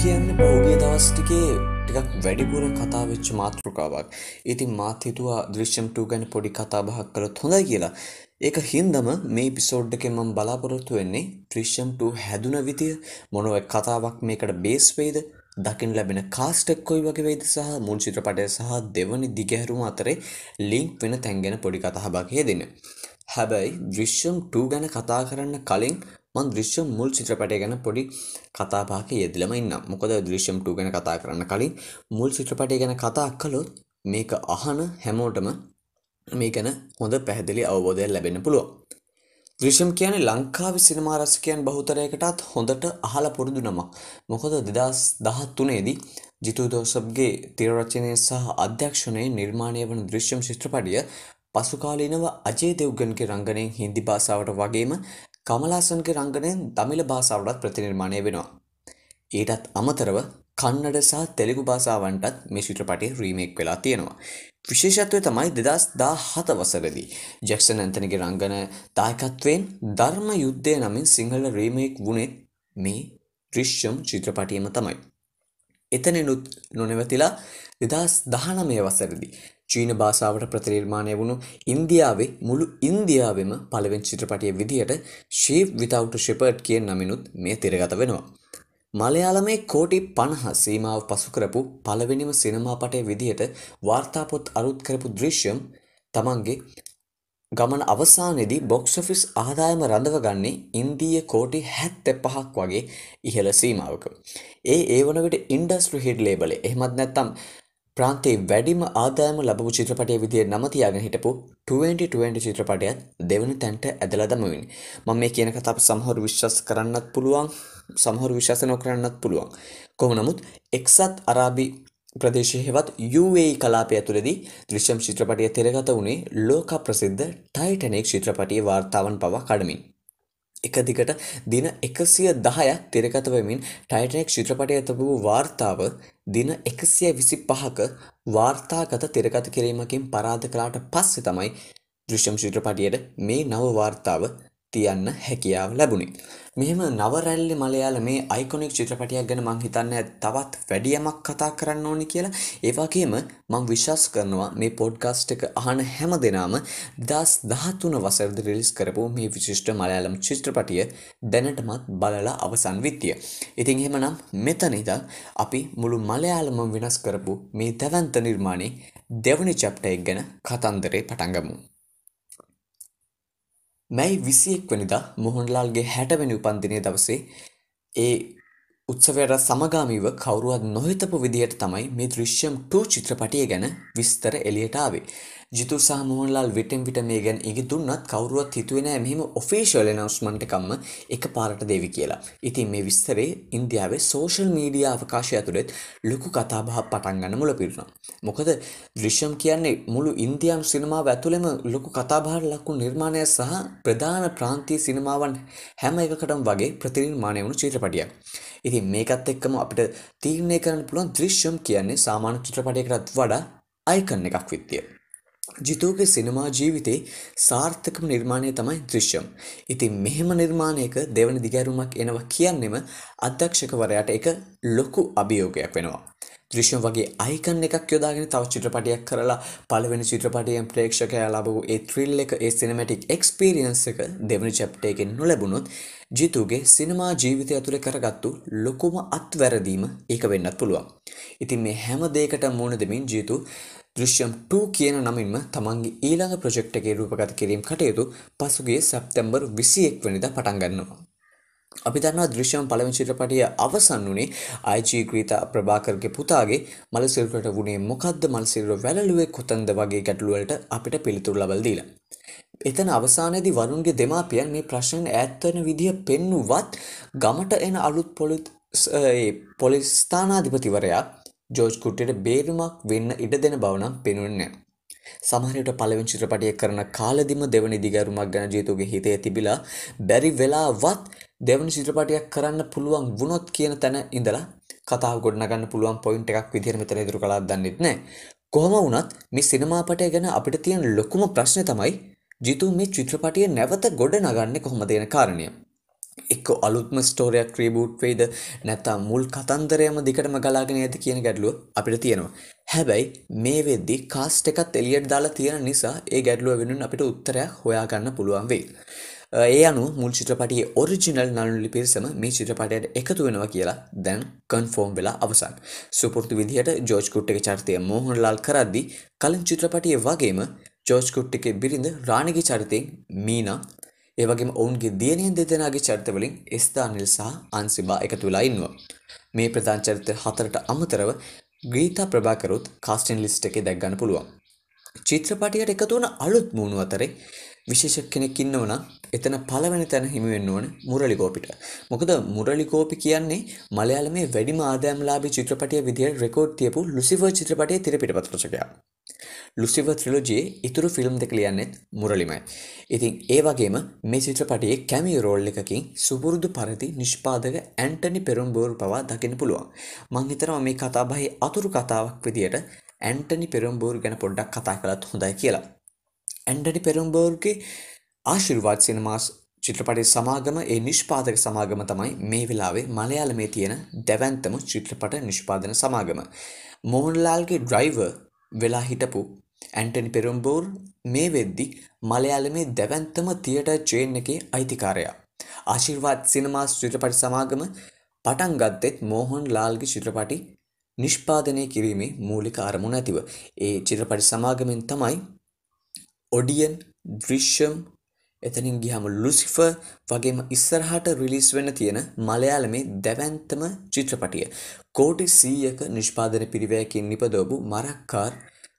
කියන්න පහුගිය දවස් ටිකේ ටිකක් වැඩිපුර කතා වෙච්ච මාතෘකාවක්. ඉතින් මාත් හිතුවා දෘශ්‍යම් 2 ගැන පොඩි කතා බහක් කළොත් හොඳයි කියලා. ඒක හින්දම මේ එපිසෝඩ් එකෙන් මම බලාපොරොත්තු වෙන්නේ දෘශ්‍යම් 2 හැදුන විදිය මොන වගේ කතාවක් මේකට බේස් වෙයිද දකින්න ලැබෙන කාස්ට් එක කොයි වගේ වෙයිද සහ මුල් චිත්‍රපටය සහ දෙවනි දිගහැරුම අතරේ ලින්ක් වෙන තැන් ගැන පොඩි කතා බහක් හේදෙන්න. හැබැයි දෘශ්‍යම් 2 ගැන කතා කරන්න කලින් මං දෘශ්‍යම් මුල් චිත්‍රපටය ගැන පොඩි කතාපාක යෙදලම ඉන්න මොකද දෘශ්‍යම් 2 ගැන කතා කරන්න කලින් මුල් චිත්‍රපටය ගැන කතා කළොත් මේක අහන හැමෝටම මේ ගැන හොඳ පැහැදිලි අවබෝධයක් ලැබෙන්න පුළුවන්. දෘශ්‍යම් කියන්නේ ලංකාවේ සිනමා රසිකයන් බහුතරයකටත් හොඳට අහලා පුරුදු නමක්. මොකද 2013 දී ජිතු දෝසබ්ගේ තිර රචනය සහ අධ්‍යක්ෂණයේ නිර්මාණය වන දෘශ්‍යම් චිත්‍රපටිය පසුකාලීනව අජේ දෙව්ගන්ගේ රංගනයෙන් හින්දි භාෂාවට වගේම කමලාසන්ගේ රංගනයෙන් දමිළ භාෂාවටත් ප්‍රතිනිර්මාණය වෙනවා. ඊටත් අමතරව කන්නඩ සහ තෙලුගු භාෂාවන්ටත් මේ චිත්‍රපටය රීමේක් වෙලා තියෙනවා. විශේෂත්වය තමයි දෙදස් දා හත වසරදී ජෙක්සන් ඇන්තනගේ රංගන දායකත්වයෙන් ධර්ම යුද්ධය නමින් සිංහල රීමේක් වුණෙත් මේ දෘශ්‍යම් චිත්‍රපටියම තමයි. එතනෙනුත් නොනෙවතිලා දෙදස් දහනමය වසරදි චීන භාෂාවට ප්‍රතිනිර්මාණය වුණු ඉන්දියාවේ මුළු ඉන්දියාවෙම පළවෙනි චිත්‍රපටය විදිහට ශීප් විතවුට් ෂෙපර්ඩ් කියන නමිනුත් මේ තිරගත වෙනවා. මලයාලමේ කෝටි පණහ සීමාව පසු කරපු පළවෙනිම සිනමාපටය විදිහට වාර්තාපොත් අරුත් කරපු දෘශ්‍යම් තමන්ගේ ගමන අවසානයේදී බොක්ස් ඔෆිස් ආදායම රඳවගන්නේ ඉන්දීය කෝටි 75ක් වගේ ඉහළ සීමාවක. ඒ ඒ වන විට ඉන්ඩස්ට්‍රි හිට් ලේබලේ එහෙමත් නැත්නම් ප්‍රාන්තයේ වැඩිම ආදායම ලැබපු චිත්‍රපටය විදිහට නම තියාගෙන හිටපු 2020 චිත්‍රපටයත් දෙවන තැනට ඇදලා දමමින්. මම මේ කියන කතාව සමහර විශ්වාස කරන්නත් පුළුවන්, සමහර විශ්වාස නොකරන්නත් පුළුවන්. කොහොම නමුත් එක්සත් අරාබි ප්‍රදේශයේ හෙවත් UAE කලාපය ඇතුළේදී දෘශ්‍යම් චිත්‍රපටය තිරගත වුණේ ලෝක ප්‍රසිද්ධ ටයිටැනික් චිත්‍රපටයේ වාර්තාවන් පවා කඩමින්. එක දිගට දින එකසිය දහයක් තිරගත වෙමින් ටයිටනෙක් චිත්‍රපටය ඇතපු වාර්තාව දින එකසිය විසි පහක වාර්තාගත තිරගත කිරීමකින් පරාධ කලාට පස්සෙ තමයි දෘශ්‍යම් චිත්‍රපටියට මේ නව වාර්තාව තියන්න හැකියාව ලැබුණේ. මෙහෙම නවරැල්ලි මලයාල මේ අයිකොනික් චිත්‍රපටයක් ගැන මං හිතන්නේ තවත් වැඩි යමක් කතා කරන්න ඕනි කියලා. ඒ වගේම මං විශ්වාස කරනවා මේ පොඩ්කාස්ට් එක අහන හැම දෙනාම 2013 වසරේදී රිලීස් කරපු මේ විශිෂ්ට මලයාලම් චිත්‍රපටිය දැනටමත් බලලා අවසන් විත්තිය. ඉතින් එහෙමනම් මෙතන ඉඳන් අපි මුළු මලයාලම වෙනස් කරපු මේ දැවැන්ත නිර්මාණේ දෙවනි චැප්ටර් එක ගැන කතන්දරේ පටන් ගමු. මැයි විසියෙක් වනිදා මොහොන්ලාල්ගේ හැටවැනි උපන්දිනය දවසේ ඒ උත්සවයට සමගාමීව කවුරුවත් නොහිතපු විදිහට තමයි මේ දෘශ්‍යම් 2 චිත්‍රපටිය ගැන විස්තර එළියට ආවේ. ජිතු සහ මොහොන්ලාල් විටෙන් විට මේ ගැන ඉඟි දුන්නත් කවුරුවත් හිතුවේ නෑ මෙහෙම ඔෆිෂියල් ඇනවුස්මන්ට් එකක්ම එකපාරට දෙවි කියලා. ඉතින් මේ විස්තරේ ඉන්දියාවේ සෝෂල් මීඩියා අවකාශය ඇතුළෙත් ලොකු කතාබහක් පටන් ගන්න මුල පිරුණා. මොකද දෘශ්‍යම් කියන්නේ මුළු ඉන්දියානු සිනමාව ඇතුළෙම ලොකු කතාබහට ලක්ු නිර්මාණය සහ ප්‍රධාන ප්‍රාන්තීය සිනමාවන් හැම එකකටම වගේ ප්‍රතිනිර්මාණය වුණු චිත්‍රපටියක්. ඉතින් මේකත් එක්කම අපිට තීරණය කරන්න පුළුවන් දෘශ්‍යම් කියන්නේ සාමාන්‍ය චිත්‍රපටයකටත් වඩා අයිකන් එකක් විත්තිය. ජිතෝගේ සිනමා ජීවිතේ සාර්ථකම නිර්මාණය තමයි දෘශ්‍යම්. ඉතින් මෙහෙම නිර්මාණයක දෙවන දිගැරුමක් එනවා කියන්නෙම අධ්‍යක්ෂකවරයාට එක ලොකු අභියෝගයක් වෙනවා. දෘශ්‍යම් වගේ අයිකන් එකක් යොදාගෙන තව චිත්‍රපටයක් කරලා පළවෙනි චිත්‍රපටයෙන් ප්‍රේක්ෂකයා ලබපු ඒ ත්‍රිල් එක ඒ සිනමැටික් එක්ස්පීරියන්ස් එක දෙවනි චැප්ටර් එකෙන් නොලැබුණොත් ජිතුගේ සිනමා ජීවිතය ඇතුළේ කරගත්තු ලොකුම අත්වැරදීම ඒක වෙන්නත් පුළුවන්. ඉතින් මේ හැම දෙයකටම මුහුණ දෙමින් ජීතු දෘශ්‍යම් 2 කියන නමින්ම තමන්ගේ ඊළඟ ප්‍රොජෙක්ට් එකේ රූපගත කිරීම කටයුතු පසුගිය සැප්තැම්බර් 21 වෙනිදා පටන් ගන්නවා. අපි දන්නවා දෘශ්‍යම් පළවෙනි චිත්‍රපටය අවසන් වුණේ IG ග්‍රීතා ප්‍රභාකර්ගේ පුතාගේ මලසිරුරට වුණේ මොකද්ද මලසිරුර වැළලුවේ කොතනද වගේ ගැටලු වලට අපිට පිළිතුරු ලබා දීලා. එතන අවසානයේදී වරුන්ගේ දෙමාපියන් මේ ප්‍රශ්න ඈත් වෙන විදිය පෙන්නුවත් ගමට එන අලුත් පොලිස් ස්ථානාධිපතිවරයා ජෝර්ජ් කුට්ටියට බේරුමක් වෙන්න ඉඩ දෙන බව නම් පෙනුන්නේ නැහැ. සමහරවිට පළවෙනි චිත්‍රපටය කරන කාලෙදිම දෙවනි දිගරුමක් ගැන ජීතුගේ හිතේ තිබිලා බැරි වෙලාවත් දෙවනි චිත්‍රපටයක් කරන්න පුළුවන් වුණොත් කියන තැන ඉඳලා කතාව ගොඩනගන්න පුළුවන් පොයින්ට් එකක් විදිහට මෙතන ඉදිරි කළාද දන්නෙත් නැහැ. කොහොම වුණත් මේ සිනමාපටය ගැන අපිට තියෙන ලොකුම ප්‍රශ්නේ තමයි ජිතු මේ චිත්‍රපටිය නැවත ගොඩ නගන්නේ කොහොමද කියන කාරණය. එක්ක අලුත්ම ස්ටෝරයක් ක්‍රීබූට් වෙයිද නැත්තම් මුල් කතන්දරයම දිකටම ගලාගෙන ඇති කියන ගැටලුව අපිට තියෙනවා. හැබැයි මේ වෙද්දි කාස්ට් එකත් එලියට දාලා තියෙන නිසා ඒ ගැටලුව වෙනුවෙන් අපිට උත්තරයක් හොයාගන්න පුළුවන් වෙයි. ඒ අනුව මුල් චිත්‍රපටියේ ඔරිජිනල් නළුනිලි පිරිසම මේ චිත්‍රපටයට එකතු වෙනවා කියලා දැන් කන්ෆර්ම් වෙලා අවසන්. සුපුරුදු විදිහට ජෝර්ජ් කුට්ටගේ චරිතය මෝහන්ලාල් කරද්දී කලින් චිත්‍රපටියේ වගේම ජෝර්ජ් කුට්ටගේ බිරිඳ රාණිගේ චරිතයෙන් මීනා ඒ වගේම ඔවුන්ගේ දියණියන් දෙදෙනාගේ චරිතවලින් එස්තා නිල් සහ අන්සිබා එකතු වෙලා ඉන්නවා. මේ ප්‍රධාන චරිත හතරට අමතරව ගීතා ප්‍රභාකරුත් කාස්ටින් ලිස්ට් එකේ දැක් ගන්න පුළුවන්. චිත්‍රපටියට එකතු වුණ අලුත් මූණු අතරේ විශේෂ කෙනෙක් ඉන්නවනම් එතන පළවෙනි තැන හිමි වෙන්න ඕන මුරලි ගෝපිට. මොකද මුරලි ගෝපි කියන්නේ මලයාලමේ වැඩිම ආදායම්ලාභී චිත්‍රපටය විදිහට රෙකෝඩ් තියපු ලුසිෆර් චිත්‍රපටයේ තිරපිටපත් රචකයා. ලුසිෆර් ත්‍රිලොජියේ ඉතුරු ෆිල්ම් දෙක ලියන්නෙත් මුරලිමයි. ඉතින් ඒ වගේම මේ චිත්‍රපටයේ කැමියෝ රෝල් එකකින් සුපුරුදු පරිදි නිෂ්පාදක ඇන්ටනි පෙරුම්බෝර් පවා දකින්න පුළුවන්. මං හිතනවා මේ කතාබහේ අතුරු කතාවක් විදියට ඇන්ටනි පෙරුම්බෝර් ගැන පොඩ්ඩක් කතා කළත් හොඳයි කියලා. ඇන්ටනි පෙරුම්බෝර්ගේ ආශිර්වාද සිනමාස් චිත්‍රපටයේ සමාගම ඒ නිෂ්පාදක සමාගම තමයි මේ වෙලාවේ මලයාලමේ තියෙන දැවැන්තම චිත්‍රපට නිෂ්පාදන සමාගම. මෝහන්ලාල්ගේ ඩ්‍රයිවර් වෙලා හිටපු ඇන්ටනි පෙරුම්බෝර් මේ වෙද්දි මලයාලමේ දැවැන්තම තියටර් චේන් එකේ අයිතිකාරයා. ආශිර්වාද සිනමාස් චිත්‍රපටි සමාගම පටන් ගත්තෙත් මෝහන් ලාල්ගේ චිත්‍රපටි නිෂ්පාදනය කිරීමේ මූලික අරමුණ ඇතිව. ඒ චිත්‍රපටි සමාගමෙන් තමයි ඔඩියන් දෘශ්‍යම් එතනින් ගිහම ලුසිෆර් වගේම ඉස්සරහට රිලිස් වෙන්න තියෙන මලයාලමේ දැවැන්තම චිත්‍රපටිය. කෝටි සීයක නිෂ්පාදන පිරිවැයකින් නිපදවපු මරක්කාර්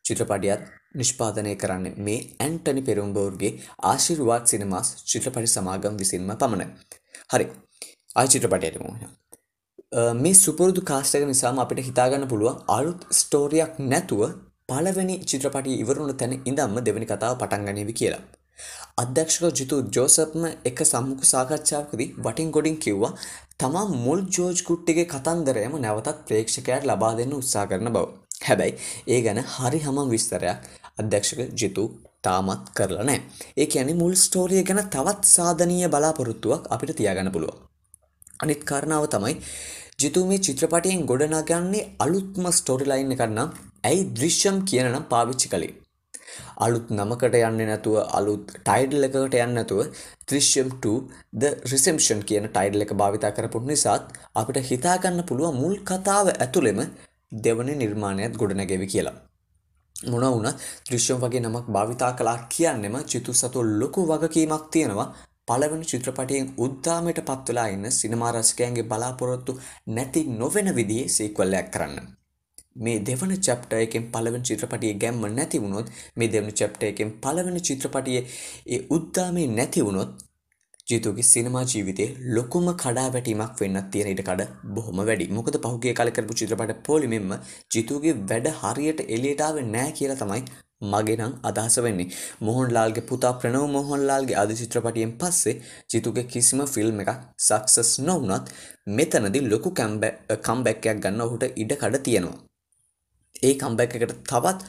චිත්‍රපටියත් නිෂ්පාදනය කරන්නේ මේ ඇන්ටනි පෙරුම්බෝර්ගේ ආශිර්වාත් සිනමාස් චිත්‍රපටි සමාගම් විසින්ම පමණයි. හරි ආයි චිත්‍රපටයට මෝහන. මේ සුපුරුදු කාස්ටක නිසාම අපිට හිතාගන්න පුළුවන් අලුත් ස්ටෝරියක් නැතුව පළවෙනි චිත්‍රපටිය ඉවරුණු තැන ඉඳම්ම දෙවැනි කතාව පටන් ගනීවි කියලා. අධ්‍යක්ෂක ජිතු ජෝසප්ම එක සම්මුඛ සාකච්ඡාවකදී වටින් ගොඩින් කිව්වා තමා මුල් ජෝර්ජ් කුට්ටිගේ කතන්දරයම නැවතත් ප්‍රේක්ෂකයාට ලබා දෙන්න උත්සාහ කරන බව. හැබැයි ඒ ගැන හරි හමම් විස්තරයක් අධ්‍යක්ෂක ජිතු තාමත් කරලා නැහැ. ඒ කියන්නේ මුල් ස්ටෝරිය ගැන තවත් සාධනීය බලාපොරොත්තුවක් අපිට තියාගන්න පුළුවන්. අනිත් කාරණාව තමයි ජිතු මේ චිත්‍රපටයෙන් ගොඩනගන්නේ අලුත්ම ස්ටෝරි ලයින් එකක් නම් ඇයි දෘශ්‍යම් කියන නම් පාවිච්චි කළේ. අලුත් නමකට යන්නේ නැතුව අලුත් ටයිඩල් එකකට යන්නේ නැතුව දෘශ්‍යම් 2 the reception කියන ටයිඩල් එක භාවිතා කරපු නිසාත් අපිට හිතා ගන්න පුළුවන් මුල් කතාව ඇතුළෙම දෙවන නිර්මාණයත් ගොඩනැගෙවි කියලා. මොන වුණත් දෘශ්‍යම් වගේ නමක් භාවිතා කළා කියන්නෙම චිතු සතු ලොකු වගකීමක් තියෙනවා පළවෙනි චිත්‍රපටයෙන් උද්දාමයට පත් වෙලා ඉන්න සිනමා රසිකයන්ගේ බලාපොරොත්තු නැති නොවන විදිහේ සීක්වල් එකක් කරන්න. මේ දෙවන චැප්ටර් එකෙන් පළවෙනි චිත්‍රපටියේ ගැම්ම නැති වුණොත් මේ දෙවන චැප්ටර් එකෙන් පළවෙනි චිත්‍රපටියේ ඒ උද්දාමේ නැති වුණොත් ජීතුගේ සිනමා ජීවිතේ ලොකුම කඩාවැටීමක් වෙන්නත් තියෙන ඉඩ කඩ බොහොම වැඩි. මොකද පහුගිය කාලේ කරපු චිත්‍රපට පොලිමෙන්ම ජීතුගේ වැඩ හරියට එළියට ආවේ නැහැ කියලා තමයි මගේ නම් අදහස වෙන්නේ. මොහොන්ලාල්ගේ පුතා ප්‍රනව් මොහොන්ලාල්ගේ ආදි චිත්‍රපටියෙන් පස්සේ ජිතුගේ කිසිම ෆිල්ම් එකක් සක්සස් නොවුනත් මෙතනදී ලොකු කම්බැක් එකක් ගන්න ඔහුට ඉඩ කඩ තියෙනවා. ඒ කම්බැක් එකට තවත්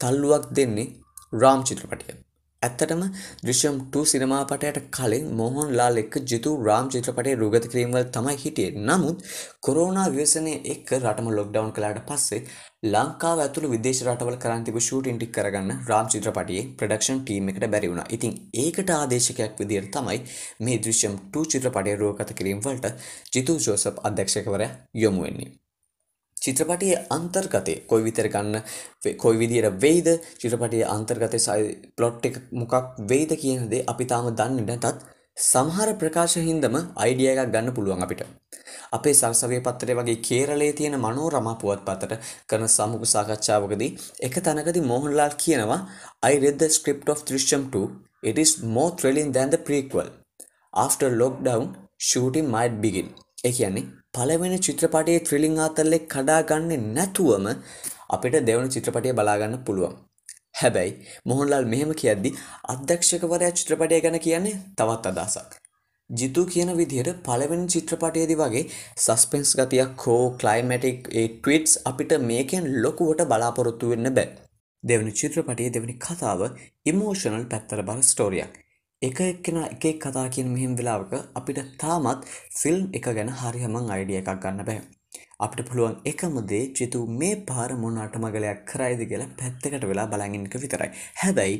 තල්ලුවක් දෙන්නේ රාම් චිත්‍රපටිය. ඇත්තටම දෘශ්‍යම් 2 සිනමාපටයට කලින් මොහොන් ලාල් එක්ක ජිතු රාම් චිත්‍රපටයේ රුගත කිරීම වල තමයි හිටියේ. නමුත් කොරෝනා ව්‍යසනය එක්ක රටම ලොක්ඩවුන් කළාට පස්සේ ලංකාව ඇතුළු විදේශ රටවල කරන් තිබු ෂූටින් ටික කරගන්න රාම් චිත්‍රපටියේ ප්‍රොඩක්ෂන් ටීම් එකට බැරි වුණා. ඉතින් ඒකට ආදේශකයක් විදියට තමයි මේ දෘශ්‍යම් 2 චිත්‍රපටයේ රුගත කිරීම වලට ජිතු ජෝසප් අධ්‍යක්ෂකවරයා යොමු වෙන්නේ. චිත්‍රපටයේ අන්තර්ගතය කොයි විතර ගන්න කොයි විදියට වෙයිද? චිත්‍රපටයේ අන්තර්ගතය ප්ලොට් එක මොකක් වෙයිද කියන දේ අපි තාම දන්නේ නැතත් සමහර ප්‍රකාශ හින්දම අයිඩියා එකක් ගන්න පුළුවන් අපිට. අපේ සරසවිය පත්තරේ වගේ කේරළයේ තියෙන මනෝරමා පුවත්පතට කරන සමුඛ සාකච්ඡාවකදී එක තැනකදී මෝහන්ලාල් කියනවා I read the script of Drishyam 2 it is more thrilling than the prequel. After lockdown shooting might begin. ඒ කියන්නේ පළවෙනි චිත්‍රපටයේ ත්‍රිලිං ආතල්ලේ කඩා ගන්නේ නැතුවම අපිට දෙවන චිත්‍රපටය බලාගන්න පුළුවන්. හැබැයි මොහොන්ලාල් මෙහෙම කියද්දි අධ්‍යක්ෂකවරයා චිත්‍රපටය ගැන කියන්නේ තවත් අදහසක්. ජිතු කියන විදිහට පළවෙනි චිත්‍රපටයේදී වගේ සස්පෙන්ස් ගතියක් හෝ ක්ලයිමැටික් ඒ ට්විට්ස් අපිට මේකෙන් ලොකුවට බලාපොරොත්තු වෙන්න බෑ. දෙවනි චිත්‍රපටයේ දෙවනි කතාව ඉමෝෂනල් පැත්තර බර ස්ටෝරියක්. එක එක්කෙන එකෙක් කතා කියන මෙහෙම වෙලාවක අපිට තාමත් ෆිල්ම් එක ගැන හරිහමං අයිඩිය එකක් ගන්න බෑ. අපිට පුළුවන් එකමදේ චිතු මේ පාර මොන අටමගලයක් කරයිද කියලා පැත්තකට වෙලා බලගින්ක විතරයි. හැබැයි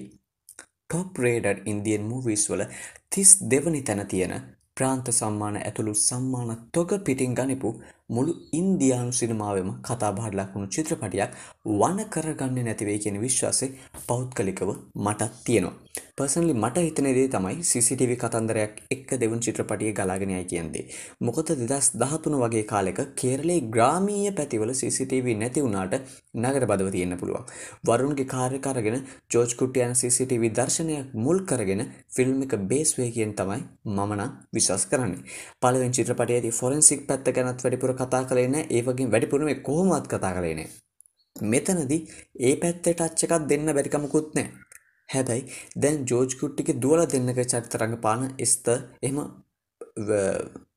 ටොප් රේඩඩ් ඉන්දියන් මූවිස් වල තිස් දෙවනි තැන තියෙන ප්‍රාන්ත සම්මාන ඇතුළු සම්මාන තොග පිටින් ගනිපු මුළු ඉන්දයානු සිනමාවම කතා බහට ලක්වුණු චිත්‍රපටියක් වන කරගන්න නැතිවේ කියෙන විශ්වාසය පෞද්ගලිකව මටත් තියෙනවා. පර්සනලි මට හිතනදේ තමයි CCTV කතන්දරයක් එක්ක දෙවන් චිත්‍රපටිය ගලාගෙනයයි කියන්දේ. මොකද දෙදස් දහතුන වගේ කාලෙක කේරලේ ග්‍රාමීය පැතිවල CCTV නැති වුණාට නගර බදව තියෙන්න පුළුවන්. වරුන්ගේ කාර්යකාරගෙන ජෝජ් කුට්ටියන් CCTV දර්ශනයක් මුල් කරගෙන ෆිල්ම් එක බේස්වේ කියෙන් තමයි මමන විශස් කරන්නේ. පලවෙන් චිත්‍රපටයේදී ෆොරන්සික් පැත්ත ගැනත් වැඩිපුර කතා කලේන ඒවගේ වැඩිපුරුම කොහොමත් කතා කලේනේ. මෙතනදී ඒ පැත්තට අච්චකත් දෙන්න බැරිකමකුත් නෑ හැබැයි දැන් ජෝජ් කුට්ටික දුවල දෙන්නක චරිත රඟපාන ස්ත එම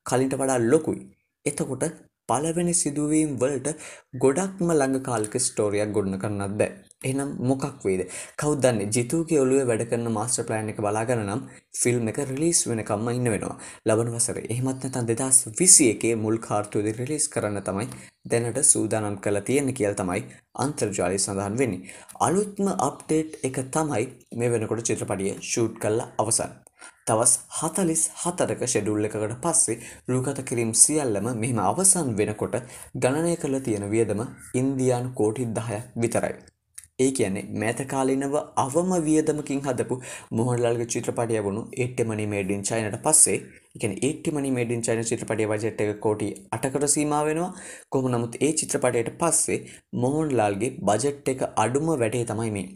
කලින්ට වඩා ලොකුයි. එතකොට පළවෙනි සිදුවීම් වලට ගොඩක්ම ළඟ කාල්ක ස්ටෝරියක් ගොඩන කරන්නත් බෑ. එනම් මොකක් වේද කවදන්නේ ජිතුගේ ඔලුව වැඩ කරන මාස්ටර් ප්ලෑන් එක බලාගන්න නම් ෆිල්ම් එක රිලිස් වෙනකම්ම ඉන්න වෙනවා. ලබන වසර. එහෙමත් නැතන් දෙදස් විසි එකේ මුල් කාර්තුවද රිලිස් කරන්න තමයි දැනට සූදානම් කළ තියෙන කියල් තමයි අන්තර්ජාලය සඳහන් වෙන්නේ. අලුත්ම අප්ඩේට් එක තමයි මේ වෙනකොට චිත්‍රපටිය ෂූට් කල්ලා අවසන්. තවස් හතලිස් හතරක ෂෙඩුල් එකකට පස්සේ රූගත කිරීම් සියල්ලම මෙහෙම අවසන් වෙනකොට ගණනය කළ තියෙන වියදම ඉන්දියානු කෝටි දහයක් විතරයි. ඒ කියන්නේ මෑතකාලිනව අවම වියදමකින් හදපු මොහොන්ලාල්ගේ චිත්‍රපටය වුණු ඒට්ටමනි මේඩින් චයිනට පස්සේ එකන ඒට්ටිමනි මේඩින් චයින චිත්‍රපටය වජට් එක කෝටි අටකට සීම වෙනවා. කොම නමුත් ඒ චිත්‍රපටයට පස්සේ මොහොන්ලාල්ගේ බජට් එක අඩුම වැඩේ තමයි මේ.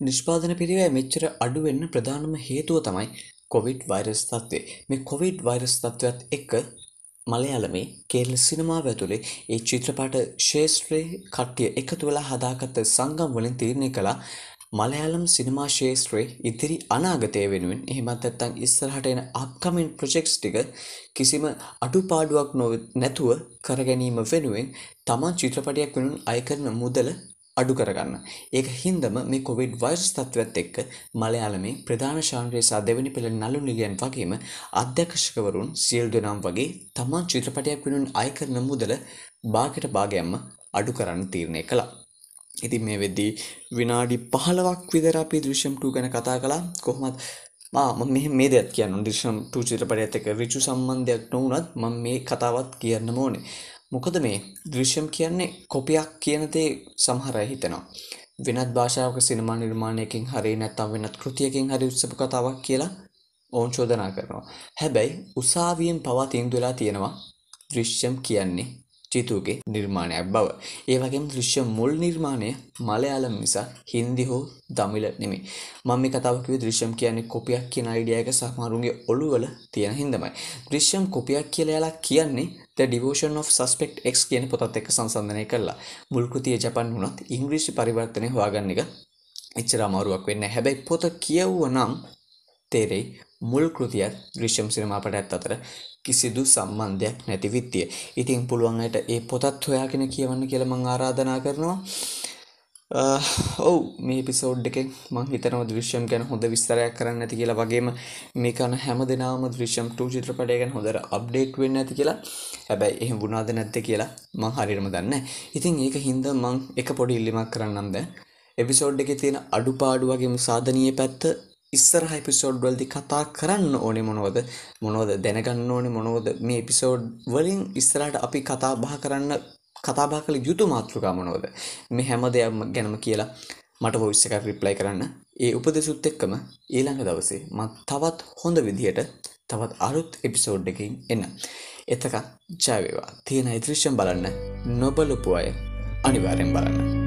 නිෂ්පාදන පිරිවෑ මෙච්චර අඩුවෙන්න ප්‍රධානම හේතුව තමයි කොවිඩ් වෛරස් තත්වේ මේ කොවිඩ් වෛරස් තත්ත්වත් එක්ක මලයාලමේ කේරල සිනමාව ඇතුළේ ඒ චිත්‍රපට ශේෂත්‍රයේ කට්ටිය එකතු වෙලා හදාගත්ත සංගම් වලින් තීරණය කළා මලයාලම් සිනමා ශේෂත්‍රයේ ඉදිරි අනාගතය වෙනුවෙන් එහෙමත් නැත්නම් ඉස්සරහට එන අප්කමින් ප්‍රොජෙක්ට්ස් ටික කිසිම අඩුපාඩුවක් නැතුව කරගැනීම වෙනුවෙන් තමන් චිත්‍රපටයක් වෙනුවෙන් අය කරන මුදල අඩු කරගන්න. ඒක හින්දම මේ කොවිඩ් වෛරස් තත්ත්වයත් එක්ක මලයාලමේ ප්‍රධාන ශාන්ත්‍රය සහ දෙවැනි පෙළ නළු නිලියන් වගේම අධ්‍යක්ෂකවරුන් සියලු දෙනාම වගේ තමන් චිත්‍රපටයක් වෙනුවෙන් අය කරන මුදල භාගයට භාගයක්ම අඩු කරන්න තීරණය කළා. ඉතින් මේ වෙද්දී විනාඩි 15ක් විතර අපි දෘශ්‍යම් 2 ගැන කතා කළා. කොහොමද මම මෙහෙම මේ දෙයක් කියන්න දෘශ්‍යම් 2 චිත්‍රපටයත් එක්ක ඍජු සම්බන්ධයක් නොවුනත් මම මේ කතාවත් කියන්න ඕනේ. මොකද මේ දෘශ්‍යම් කියන්නේ කොපියක් කියනතේ සමහරය හිතෙනවා. වෙනත් භාෂාවක සිනමා නිර්මාණයකින් හරි නැත්තම් වෙනත් කෘතියකින් හරි උත්සප කතාවක් කියලා ඔවුන් චෝදනා කරනවා. හැබැයි උසාවියෙන් පවා තීන්දුව වෙලා තියෙනවා දෘශ්‍යම් කියන්නේ චිතුගේ නිර්මාණයක් බව. ඒ වගේම දෘශ්‍ය මුල් නිර්මාණය මලයාලම් නිසා හින්දි හෝ දමිල නෙමෙයි. මම මේ කතාව කිව්වේ දෘශ්‍යම් කියන්නේ කොපියක් කියන අයිඩියා එක සමහරුන්ගේ ඔළුවල තියෙන හින්දාමයි. දෘශ්‍යම් කොපියක් කියලා යාලා කියන්නේ The Devotion of Suspect X කියන පොතත් එක්ක සංසන්දනය කළා. මුල් කෘතිය ජපන් වුණත් ඉංග්‍රීසි පරිවර්තනය හොයාගන්න එක එච්චර අමාරුවක් වෙන්නේ නැහැ. හැබැයි පොත කියවුවනම් තේරෙයි මුල් කෘතියත් දෘශ්‍යම් සිනමාපටයත් අතර කිසිදු සම්බන්ධයක් නැති විත්තිය. ඉතින් පුළුවන් අයට ඒ පොතත් හොයාගෙන කියවන්න කියලා මං ආරාධනා කරනවා. ඔව් මේ එපිසෝඩ් එකෙන් මං හිතනවා දෘශ්‍යම් ගැන හොඳ විස්තරයක් කරන්න ඇති කියලා වගේම මේ කන හැම දෙනාම දෘශ්‍යම් 2 චිත්‍රපටය ගැන හොඳට අප්ඩේට් වෙන්න ඇති කියලා. හැබැයි එහෙම වුණාද නැද්ද කියලා මං හරියටම දන්නේ නැහැ. ඉතින් ඒක හින්දා මං එක පොඩි ඉල්ලීමක් කරන්නම් දැන්. එපිසෝඩ් එකේ තියෙන අඩුපාඩු වගේම සාධනීය පැත්ත ඉස්සරහ එපිසෝඩ් වලදී කතා කරන්න ඕනේ මොනවද? මොනවද දැනගන්න ඕනේ? මොනවද මේ එපිසෝඩ් වලින් ඉස්සරහට අපි කතා බහ කරන්න කතා බහ කළ යුතු මාතෘකා මොනවද? මේ හැම දෙයක්ම ගැනම කියලා මට වොයිස් එකක් රිප්ලයි කරන්න. ඒ උපදෙසුත් එක්කම ඊළඟ දවසේ මම තවත් හොඳ විදිහට තවත් අලුත් එපිසෝඩ් එකකින් එන්න. එතකන් ජය වේවා. තියෙන ඉදෘශ්‍යම් බලන්න නොබලපු අය අනිවාර්යෙන් බලන්න.